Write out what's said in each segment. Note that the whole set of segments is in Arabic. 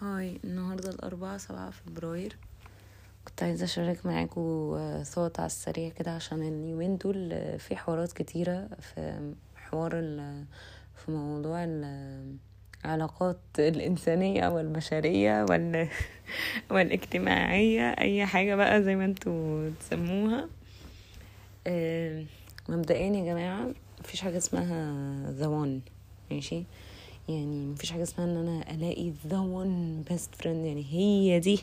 هاي النهاردة الأربعاء سبعة فبراير. كنت عايزة أشارك معاكم صوت على السريع كده عشان اليومين دول آه، في حوارات كتيرة في حوار ال- في موضوع العلاقات الإنسانية والبشرية وال والاجتماعية. أي حاجة بقى زي ما أنتوا تسموها. آه، مبدئيا يا جماعة مفيش حاجة اسمها ذا وان ماشي؟ يعني مفيش حاجة اسمها إن أنا ألاقي the one best friend يعني هي دي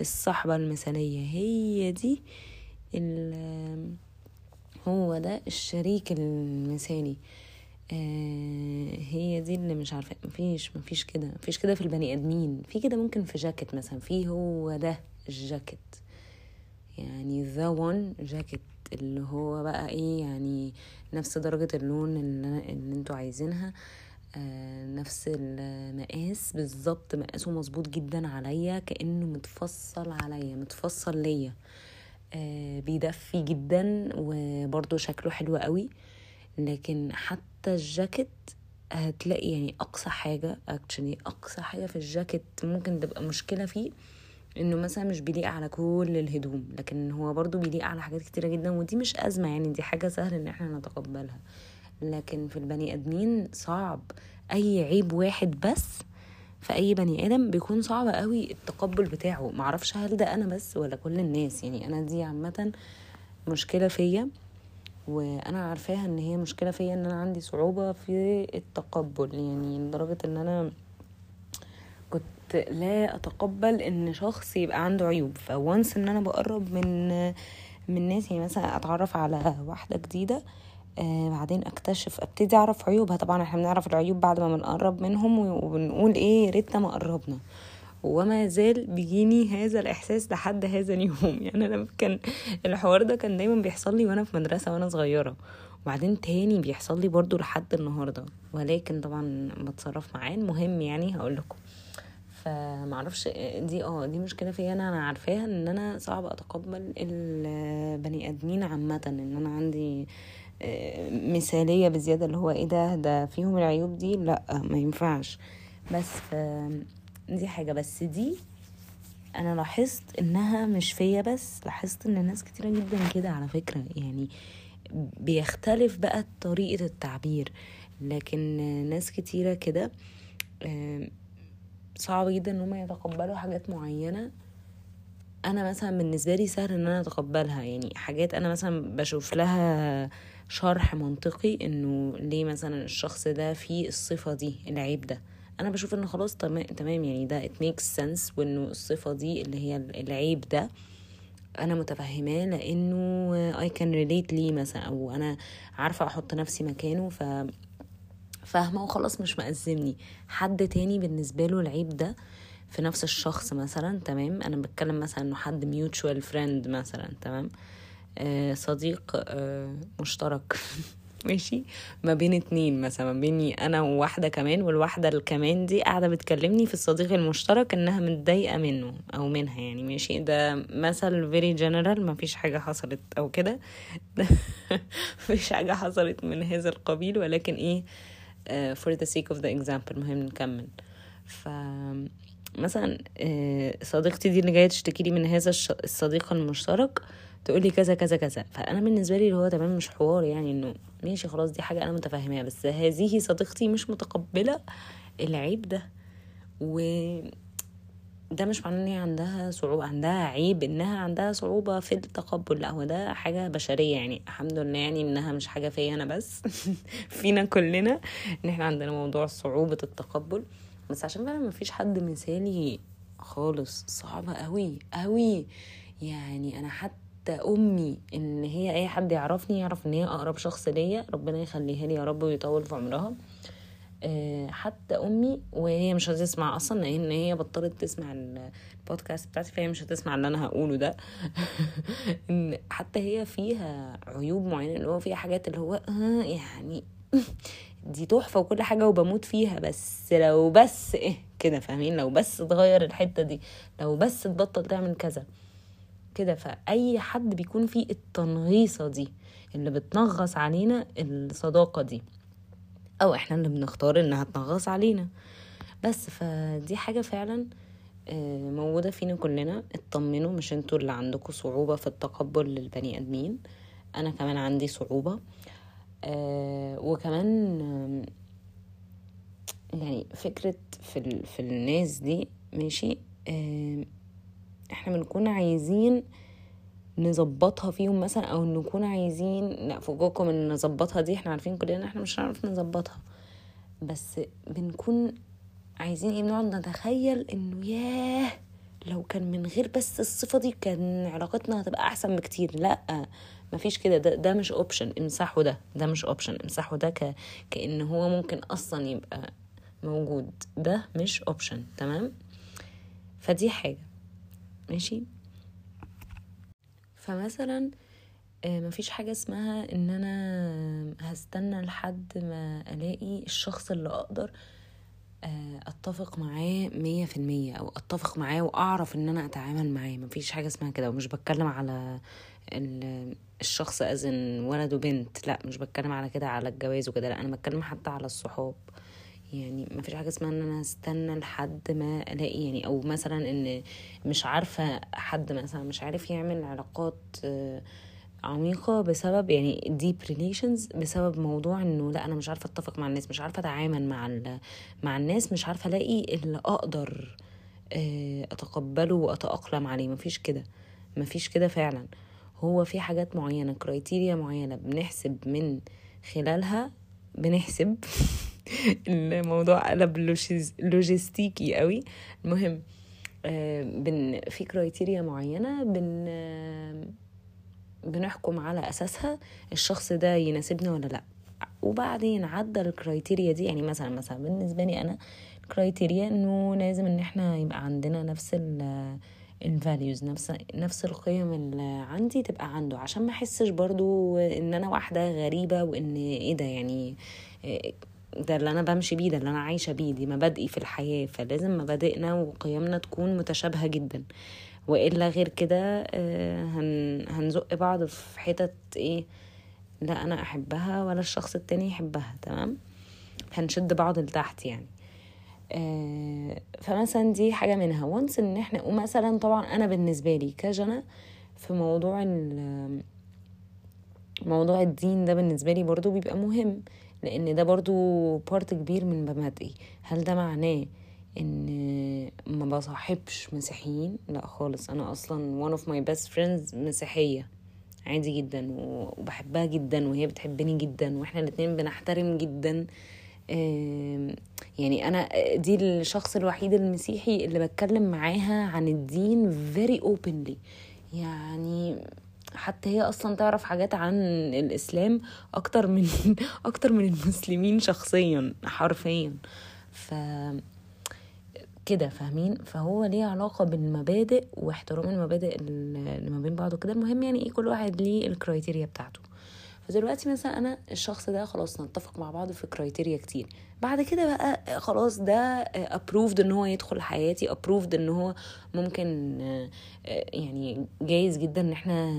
الصحبة المثالية هي دي هو ده الشريك المثالي. آه هي دي اللي مش عارفة مفيش مفيش كده مفيش كده في البني آدمين. في كده ممكن في جاكيت مثلا في هو ده الجاكيت. يعني the one جاكيت اللي هو بقى إيه يعني نفس درجة اللون اللي, اللي أنتوا عايزينها. آه نفس المقاس. بالظبط مقاسه مظبوط جدا عليا كأنه متفصل عليا متفصل ليا. آه بيدفي جدا وبرضه شكله حلو قوي. لكن حتى الجاكيت هتلاقي يعني أقصى حاجة اكشلي أقصى حاجة في الجاكيت ممكن تبقى مشكلة فيه إنه مثلا مش بيليق على كل الهدوم لكن هو برضو بيليق على حاجات كتيرة جدا ودي مش أزمة يعني دي حاجة سهل إن إحنا نتقبلها. لكن في البني آدمين صعب أي عيب واحد بس في أي بني آدم بيكون صعب قوي التقبل بتاعه. معرفش هل ده أنا بس ولا كل الناس. يعني أنا دي عامة مشكلة فيا وأنا عارفاها إن هي مشكلة فيا إن أنا عندي صعوبة في التقبل. يعني لدرجة إن أنا كنت لا أتقبل إن شخص يبقى عنده عيوب. فوانس إن أنا بقرب من من ناس يعني مثلا أتعرف على واحدة جديدة آه بعدين اكتشف ابتدي اعرف عيوبها. طبعا إحنا بنعرف العيوب بعد ما بنقرب منهم وبنقول إيه يا ريتنا ما قربنا. وما زال بيجيني هذا الإحساس لحد هذا اليوم. يعني أنا كان الحوار ده كان دايما بيحصل لي وأنا في مدرسة وأنا صغيرة. وبعدين تاني بيحصل لي برضو لحد النهارده. ولكن طبعا بتصرف معاه. المهم يعني هقول لكم. فمعرفش دي آه دي مشكلة فيا أنا أنا عارفاها إن أنا صعب أتقبل البني آدمين عامة. إن أنا عندي آه، مثالية بزيادة اللي هو إيه ده؟ ده فيهم العيوب دي؟ لأ ما ينفعش. بس دي حاجة. بس دي أنا لاحظت إنها مش فيا بس لاحظت إن ناس كتيرة جدا كده على فكرة. يعني بيختلف بقى طريقة التعبير. لكن ناس كتيرة كده صعب جدا إن هم يتقبلوا حاجات معينة. أنا مثلا بالنسبة لي سهل إن أنا أتقبلها يعني حاجات أنا مثلا بشوف لها شرح منطقي إنه ليه مثلا الشخص ده فيه الصفة دي العيب ده. أنا بشوف إنه خلاص تمام يعني ده it makes sense وإنه الصفة دي اللي هي العيب ده أنا متفهماه لإنه I can relate ليه مثلا أو أنا عارفة أحط نفسي مكانه ف فاهمة وخلاص مش مأزمني. حد تاني بالنسبة له العيب ده في نفس الشخص مثلا تمام؟ أنا بتكلم مثلا إنه حد mutual friend مثلا تمام؟ آه صديق آه مشترك. ماشي؟ ما بين اتنين مثلا ما بيني أنا وواحدة كمان والواحدة الكمان دي قاعدة بتكلمني في الصديق المشترك إنها متضايقة منه أو منها يعني ماشي؟ ده مثل very general ما فيش حاجة حصلت أو كده. مفيش حاجة حصلت من هذا القبيل ولكن إيه uh, for the sake of the example مهم نكمل. ف مثلا آه، صديقتي دي اللي جاية تشتكي لي من هذا الصديق المشترك تقول لي كذا كذا كذا. فأنا بالنسبة لي اللي هو تمام مش حوار يعني إنه ماشي خلاص دي حاجة أنا متفاهماها بس هذه صديقتي مش متقبلة العيب ده. و ده مش معناه إن هي عندها صعوبة عندها عيب إنها عندها صعوبة في التقبل. لا هو ده حاجة بشرية يعني. الحمد لله يعني إنها مش حاجة فيا أنا بس. فينا كلنا إن إحنا عندنا موضوع صعوبة التقبل. بس عشان فعلا مفيش حد مثالي خالص صعبة قوي قوي يعني أنا حتى أمي إن هي أي حد يعرفني يعرف إن هي أقرب شخص ليا ربنا يخليها لي يا رب ويطول في عمرها. آه، حتى أمي وهي مش هتسمع أصلا لأن هي بطلت تسمع البودكاست بتاعتي فهي مش هتسمع اللي أنا هقوله ده. إن حتى هي فيها عيوب معينة اللي هو فيها حاجات اللي هو آه يعني دي تحفة وكل حاجة وبموت فيها بس لو بس إيه كده فاهمين؟ لو بس تغير الحتة دي لو بس تبطل تعمل كذا كده فأي حد بيكون فيه التنغيصة دي اللي بتنغص علينا الصداقة دي أو إحنا اللي بنختار إنها تنغص علينا. بس فدي حاجة فعلا آه، موجودة فينا كلنا. اطمنوا مش أنتوا اللي عندكم صعوبة في التقبل للبني آدمين. أنا كمان عندي صعوبة. وكمان يعني فكرة في, في الناس دي ماشي؟ آه إحنا بنكون عايزين نظبطها فيهم مثلا أو نكون عايزين لا إن نظبطها دي إحنا عارفين كلنا إحنا مش هنعرف نظبطها. بس بنكون عايزين إيه؟ بنقعد نتخيل إنه ياه! لو كان من غير بس الصفة دي كان علاقتنا هتبقى أحسن بكتير. لأ مفيش كده. ده, ده مش option امسحوا ده. ده مش option امسحوا ده ك... كأن هو ممكن أصلا يبقى موجود. ده مش option تمام؟ فدي حاجة. ماشي؟ فمثلا آه، مفيش حاجة اسمها إن أنا هستنى لحد ما ألاقي الشخص اللي أقدر أتفق معاه مية في المية أو أتفق معاه وأعرف إن أنا أتعامل معاه. مفيش حاجة اسمها كده. ومش بتكلم على الشخص as in ولد وبنت. لا مش بتكلم على كده على الجواز وكده. لا أنا بتكلم حتى على الصحاب. يعني ما فيش حاجة اسمها إن أنا أستنى لحد ما ألاقي. يعني أو مثلا إن مش عارفة حد مثلا مش عارف يعمل علاقات آه، عميقة بسبب يعني deep relations بسبب موضوع إنه لأ أنا مش عارفة أتفق مع الناس مش عارفة أتعامل مع مع الناس مش عارفة ألاقي اللي أقدر آه، أتقبله وأتأقلم عليه. مفيش كده. مفيش كده فعلا. هو في حاجات معينة criteria معينة بنحسب من خلالها بنحسب الموضوع قلب لوجيستيكي قوي. المهم آه، بن في criteria معينة بن بنحكم على أساسها الشخص ده يناسبني ولا لأ. وبعدين عدى ال criteria دي يعني مثلا مثلا بالنسبة لي أنا ال criteria إنه لازم إن إحنا يبقى عندنا نفس الفاليوز نفس نفس القيم اللي عندي تبقى عنده. عشان ما أحسش برضو إن أنا واحدة غريبة وإن إيه ده يعني ده اللي أنا بمشي بيه ده اللي أنا عايشة بيه دي مبادئي في الحياة. فلازم مبادئنا وقيمنا تكون متشابهة جدا. وإلا غير كده آه، هنزق بعض في حتت إيه لا أنا أحبها ولا الشخص التاني يحبها تمام؟ هنشد بعض لتحت يعني. آه، فمثلا دي حاجة منها. once إن إحنا ومثلا طبعا أنا بالنسبة لي كجنى في موضوع موضوع الدين ده بالنسبة لي برضو بيبقى مهم لأن ده برضو part كبير من مبادئي. هل ده معناه إن ما بصاحبش مسيحيين. لا خالص أنا أصلا one of my best friends مسيحية عادي جدا وبحبها جدا وهي بتحبني جدا وإحنا الاتنين بنحترم جدا. يعني أنا دي الشخص الوحيد المسيحي اللي بتكلم معاها عن الدين very openly. يعني حتى هي أصلا تعرف حاجات عن الإسلام أكتر من أكتر من المسلمين شخصيا حرفيا. ف كده فاهمين؟ فهو ليه علاقة بالمبادئ واحترام المبادئ اللي ما بين بعض وكده. المهم يعني إيه كل واحد ليه الكرايتيريا بتاعته. فدلوقتي مثلا أنا الشخص ده خلاص نتفق مع بعض في criteria كتير. بعد كده بقى خلاص ده approved إن هو يدخل حياتي approved إن هو ممكن يعني جايز جدا إن إحنا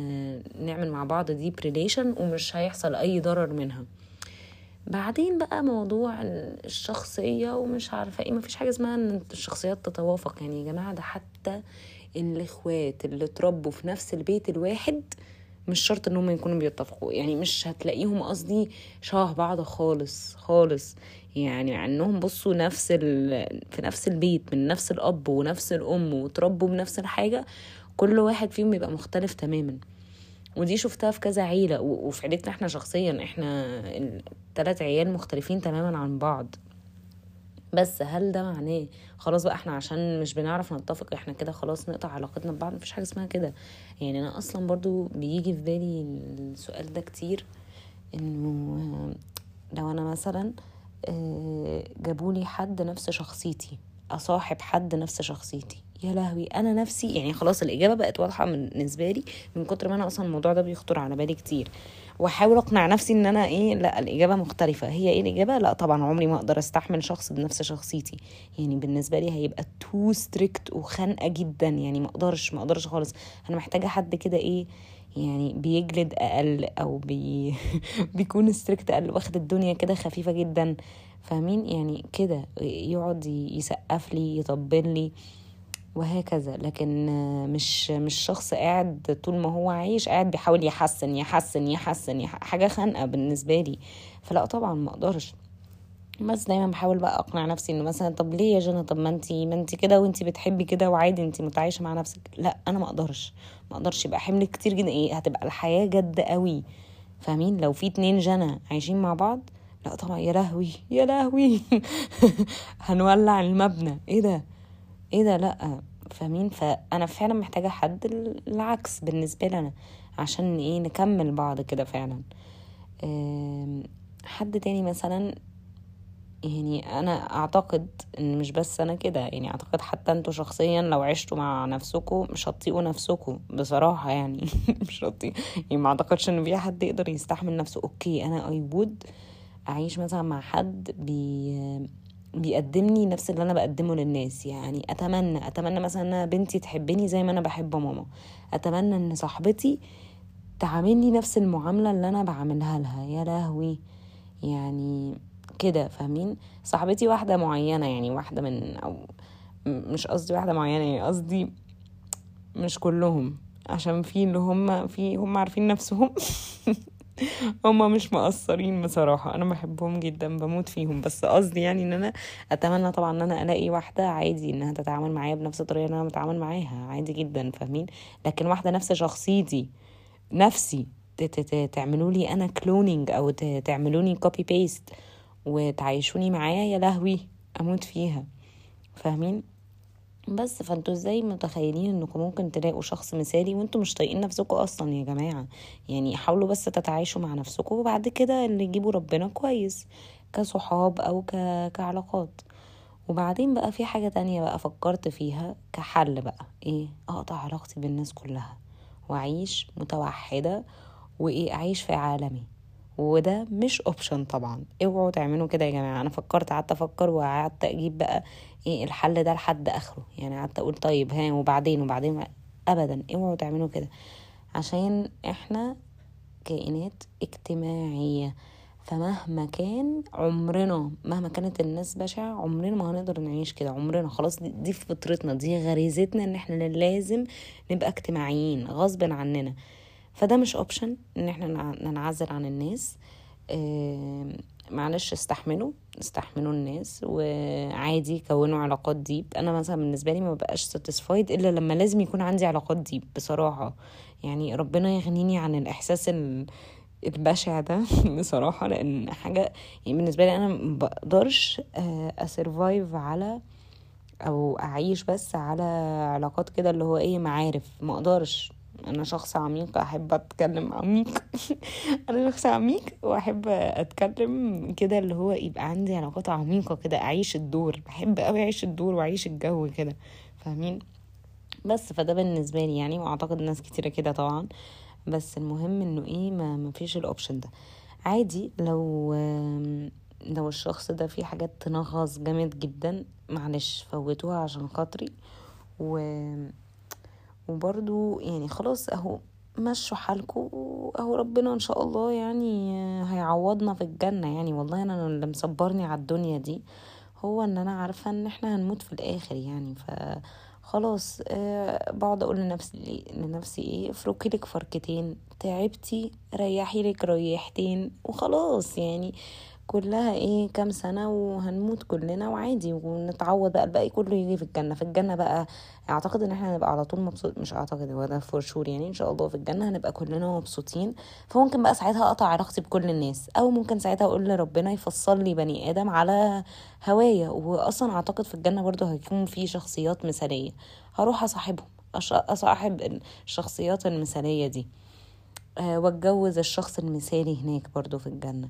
نعمل مع بعض deep relation ومش هيحصل أي ضرر منها. بعدين بقى موضوع الشخصية ومش عارفة إيه. مفيش حاجة اسمها إن الشخصيات تتوافق. يعني يا جماعة ده حتى الإخوات اللي اتربوا في نفس البيت الواحد مش شرط إن هم يكونوا بيتفقوا. يعني مش هتلاقيهم قصدي شبه بعض خالص خالص. يعني مع إنهم بصوا نفس في نفس البيت من نفس الأب ونفس الأم وتربوا بنفس الحاجة كل واحد فيهم يبقى مختلف تماما. ودي شفتها في كذا عيلة وفي عيلتنا إحنا شخصيا إحنا الثلاث عيال مختلفين تماما عن بعض. بس هل ده معناه خلاص بقى إحنا عشان مش بنعرف نتفق إحنا كده خلاص نقطع علاقتنا ببعض؟ مفيش حاجة اسمها كده. يعني أنا أصلا برضو بيجي في بالي السؤال ده كتير إنه لو أنا مثلا آه، جابولي حد نفس شخصيتي أصاحب حد نفس شخصيتي. يا لهوي أنا نفسي يعني خلاص الإجابة بقت واضحة بالنسبة لي من كتر ما أنا أصلا الموضوع ده بيخطر على بالي كتير. وأحاول أقنع نفسي إن أنا إيه لأ الإجابة مختلفة. هي إيه الإجابة؟ لأ طبعا عمري ما أقدر أستحمل شخص بنفس شخصيتي. يعني بالنسبة لي هيبقى too strict وخانقة جدا. يعني ما أقدرش ما أقدرش خالص. أنا محتاجة حد كده إيه يعني بيجلد أقل أو بي بيكون strict أقل واخد الدنيا كده خفيفة جدا. فاهمين؟ يعني كده يقعد يسقف لي يطبل لي. وهكذا. لكن مش مش شخص قاعد طول ما هو عايش قاعد بيحاول يحسن يحسن يحسن, يحسن حاجة خانقة بالنسبة لي. فلا طبعا ما أقدرش. بس دايما بحاول بقى أقنع نفسي إنه مثلا طب ليه يا جنى طب ما انت ما انت كده وانت بتحبي كده وعادي انت متعايشة مع نفسك. لا أنا ما أقدرش. ما أقدرش يبقى حمل كتير جدا. إيه هتبقى الحياة جد قوي. فاهمين؟ لو في اتنين جنى عايشين مع بعض لا طبعا يا لهوي يا لهوي. هنولع المبنى. إيه ده؟ إيه ده؟ لأ فاهمين؟ فأنا فعلا محتاجة حد العكس بالنسبة لنا عشان إيه؟ نكمل بعض كده فعلا. حد تاني مثلا؟ يعني أنا أعتقد إن مش بس أنا كده يعني أعتقد حتى أنتوا شخصيا لو عشتوا مع نفسكم مش هتطيقوا نفسكم بصراحة يعني. مش هتطيق يعني ما أعتقدش إن في حد يقدر يستحمل نفسه. okay أنا I would أعيش مثلا مع حد بي بيقدمني نفس اللي أنا بقدمه للناس. يعني أتمنى أتمنى مثلا إن بنتي تحبني زي ما أنا بحب ماما. أتمنى إن صاحبتي تعاملني نفس المعاملة اللي أنا بعملها لها. يا لهوي. يعني كده فاهمين؟ صاحبتي واحدة معينة يعني واحدة من أو مش قصدي واحدة معينة يعني قصدي مش كلهم. عشان في اللي هم في هم عارفين نفسهم. هما مش مقصرين بصراحة. أنا بحبهم جدا بموت فيهم. بس قصدي يعني إن أنا أتمنى طبعا إن أنا ألاقي واحدة عادي إنها تتعامل معايا بنفس الطريقة اللي أنا بتعامل معاها. عادي جدا فاهمين؟ لكن واحدة نفس شخصيتي نفسي تعملوا لي أنا cloning أو تعملوني copy paste وتعيشوني معايا يا لهوي أموت فيها. فاهمين؟ بس فانتوا إزاي متخيلين انكم ممكن تلاقوا شخص مثالي وانتوا مش طايقين نفسكم أصلا يا جماعة؟ يعني حاولوا بس تتعايشوا مع نفسكم وبعد كده اللي يجيبوا ربنا كويس كصحاب أو ك... كعلاقات. وبعدين بقى في حاجة تانية بقى فكرت فيها كحل بقى. إيه؟ اقطع علاقتي بالناس كلها. واعيش متوحدة وايه؟ اعيش في عالمي. وده مش اوبشن طبعا. اوعوا تعملوا كده يا جماعة. أنا فكرت قعدت أفكر وقعدت أجيب بقى إيه الحل ده لحد آخره. يعني قعدت أقول طيب ها وبعدين وبعدين ابدا. اوعوا تعملوا كده. عشان إحنا كائنات اجتماعية فمهما كان عمرنا مهما كانت الناس بشعة عمرنا ما هنقدر نعيش كده. عمرنا. خلاص دي, دي فطرتنا دي غريزتنا إن إحنا لازم نبقى اجتماعيين غصب عننا. فده مش option إن إحنا ننعزل عن الناس. معلش استحملوا استحملوا الناس وعادي كونوا علاقات deep أنا مثلا بالنسبة لي ما بقاش satisfied إلا لما لازم يكون عندي علاقات deep بصراحة. يعني ربنا يغنيني عن الإحساس البشع ده بصراحة لأن حاجة يعني بالنسبة لي أنا ما بقدرش اسرفايف على أو أعيش بس على علاقات كده اللي هو إيه معارف. ما أقدرش. أنا شخص عميق أحب أتكلم عميق. أنا شخص عميق وأحب أتكلم كده اللي هو يبقى عندي علاقات عميقة كده أعيش الدور. بحب قوي أعيش الدور وأعيش الجو كده فاهمين؟ بس فده بالنسبة لي يعني وأعتقد ناس كتيرة كده طبعا. بس المهم إنه إيه ما مفيش الاوبشن ده. عادي لو لو الشخص ده فيه حاجات تنغص جامد جدا معلش فوتوها عشان خاطري. و وبرضو يعني خلاص اهو مشوا حالكم اهو ربنا ان شاء الله يعني هيعوضنا في الجنة. يعني والله أنا اللي مصبرني على الدنيا دي هو ان أنا عارفة ان إحنا هنموت في الآخر يعني. ف خلاص أه بقعد أقول لنفسي لنفسي إيه افركي لك فركتين تعبتي ريحي لك ريحتين وخلاص يعني. كلها إيه كام سنة وهنموت كلنا وعادي ونتعوض بقى الباقي كله يجي في الجنة. في الجنة بقى أعتقد إن إحنا هنبقى على طول مبسوط مش أعتقد هو ده فور شور يعني إن شاء الله في الجنة هنبقى كلنا مبسوطين. فممكن بقى ساعتها أقطع علاقتي بكل الناس أو ممكن ساعتها أقول لربنا يفصل لي بني آدم على هوايا واصلا أعتقد في الجنة برضو هيكون في شخصيات مثالية. هروح أصاحبهم أصاحب الشخصيات المثالية دي. أه وأتجوز الشخص المثالي هناك برضو في الجنة.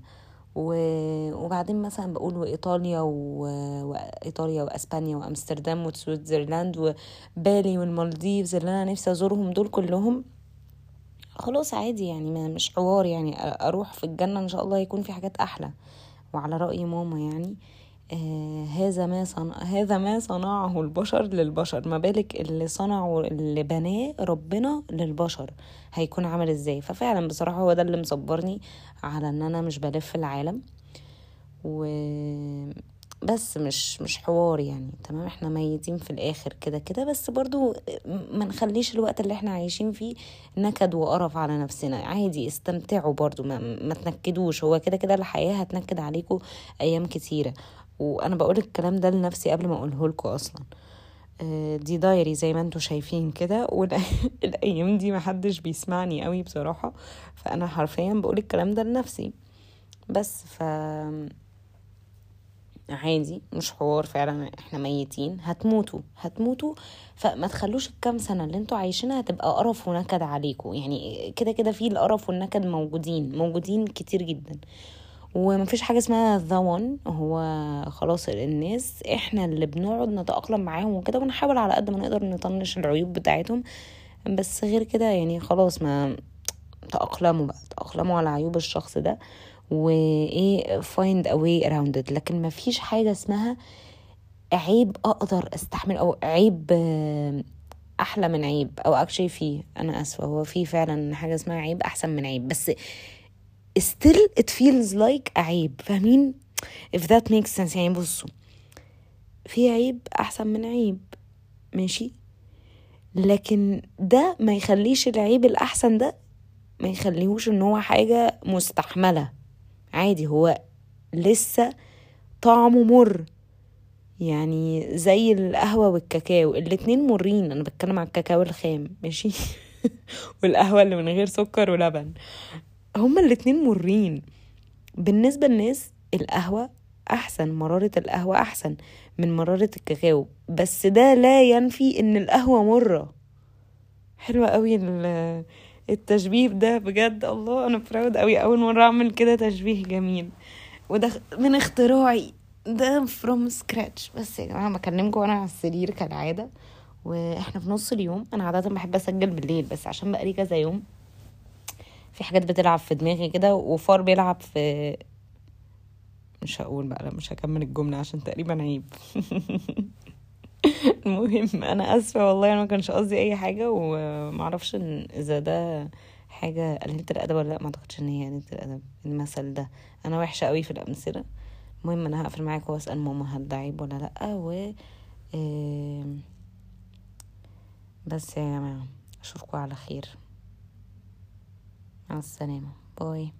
وبعدين مثلا بقول وإيطاليا وإيطاليا وأسبانيا وأمستردام وسويتزرلاند وبالي والمالديفز اللي أنا نفسي أزورهم دول كلهم خلاص عادي يعني ما مش حوار يعني أروح في الجنة إن شاء الله يكون في حاجات أحلى وعلى رأي ماما يعني. آه هذا ما صنع هذا ما صنعه البشر للبشر. ما بالك اللي صنعه اللي بناه ربنا للبشر. هيكون عامل إزاي؟ ففعلا بصراحة هو ده اللي مصبرني على إن أنا مش بلف العالم. و بس مش مش حوار يعني. تمام؟ إحنا ميتين في الآخر كده كده. بس برضو ما نخليش الوقت اللي إحنا عايشين فيه نكد وقرف على نفسنا. عادي استمتعوا برضو. ما, ما تنكدوش. هو كده كده الحياة هتنكد عليكم أيام كتيرة. وأنا بقول الكلام ده لنفسي قبل ما اقوله لكم أصلا. آه، دي دايري زي ما أنتم شايفين كده والايام دي محدش بيسمعني قوي بصراحة. فأنا حرفيا بقول الكلام ده لنفسي. بس ف عادي مش حوار فعلا إحنا ميتين. هتموتوا هتموتوا. فما تخلوش الكام سنة اللي أنتوا عايشينها تبقى قرف ونكد عليكم يعني كده كده في القرف والنكد موجودين موجودين كتير جدا. ومفيش حاجة اسمها ذا هو خلاص الناس إحنا اللي بنقعد نتأقلم معاهم وكده ونحاول على قد ما نقدر نطنش العيوب بتاعتهم. بس غير كده يعني خلاص ما تأقلموا بقى تأقلموا على عيوب الشخص ده وايه find a way around it. لكن ما فيش حاجة اسمها عيب أقدر أستحمل أو عيب أحلى من عيب أو اكشلي فيه. أنا آسفة هو في فعلا حاجة اسمها عيب أحسن من عيب. بس still it feels like عيب. فاهمين؟ If that makes sense. يعني بصوا في عيب أحسن من عيب. ماشي؟ لكن ده ما يخليش العيب الأحسن ده ما يخليهوش إن هو حاجة مستحملة. عادي هو لسه طعمه مر. يعني زي القهوة والكاكاو الاتنين مرين. أنا بتكلم على الكاكاو الخام ماشي؟ والقهوة اللي من غير سكر ولبن. هما الاتنين مرين. بالنسبة للناس القهوة أحسن مرارة القهوة أحسن من مرارة الكاكاو. بس ده لا ينفي إن القهوة مرة. حلوة قوي التشبيه ده بجد الله. أنا proud قوي أول مرة أعمل كده تشبيه جميل. وده من اختراعي. ده from scratch بس يا جماعة بكلمكم وأنا على السرير كالعادة. وإحنا في نص اليوم. أنا عادة بحب أسجل بالليل بس عشان بقالي كذا يوم. في حاجات بتلعب في دماغي كده وفار بيلعب في مش هقول بقى لا مش هكمل الجملة عشان تقريبا عيب. المهم أنا آسفة والله أنا ما كانش قصدي أي حاجة ومعرفش إن إذا ده حاجة قليله الأدب ولا لأ ما أعتقدش إن هي قليله الأدب المثل ده. أنا وحشة قوي في الأمثلة. المهم أنا هقفل معاكم وأسأل ماما هل ده عيب ولا لأ و بس يا جماعة اشوفكم على خير. I'll send him. Bye.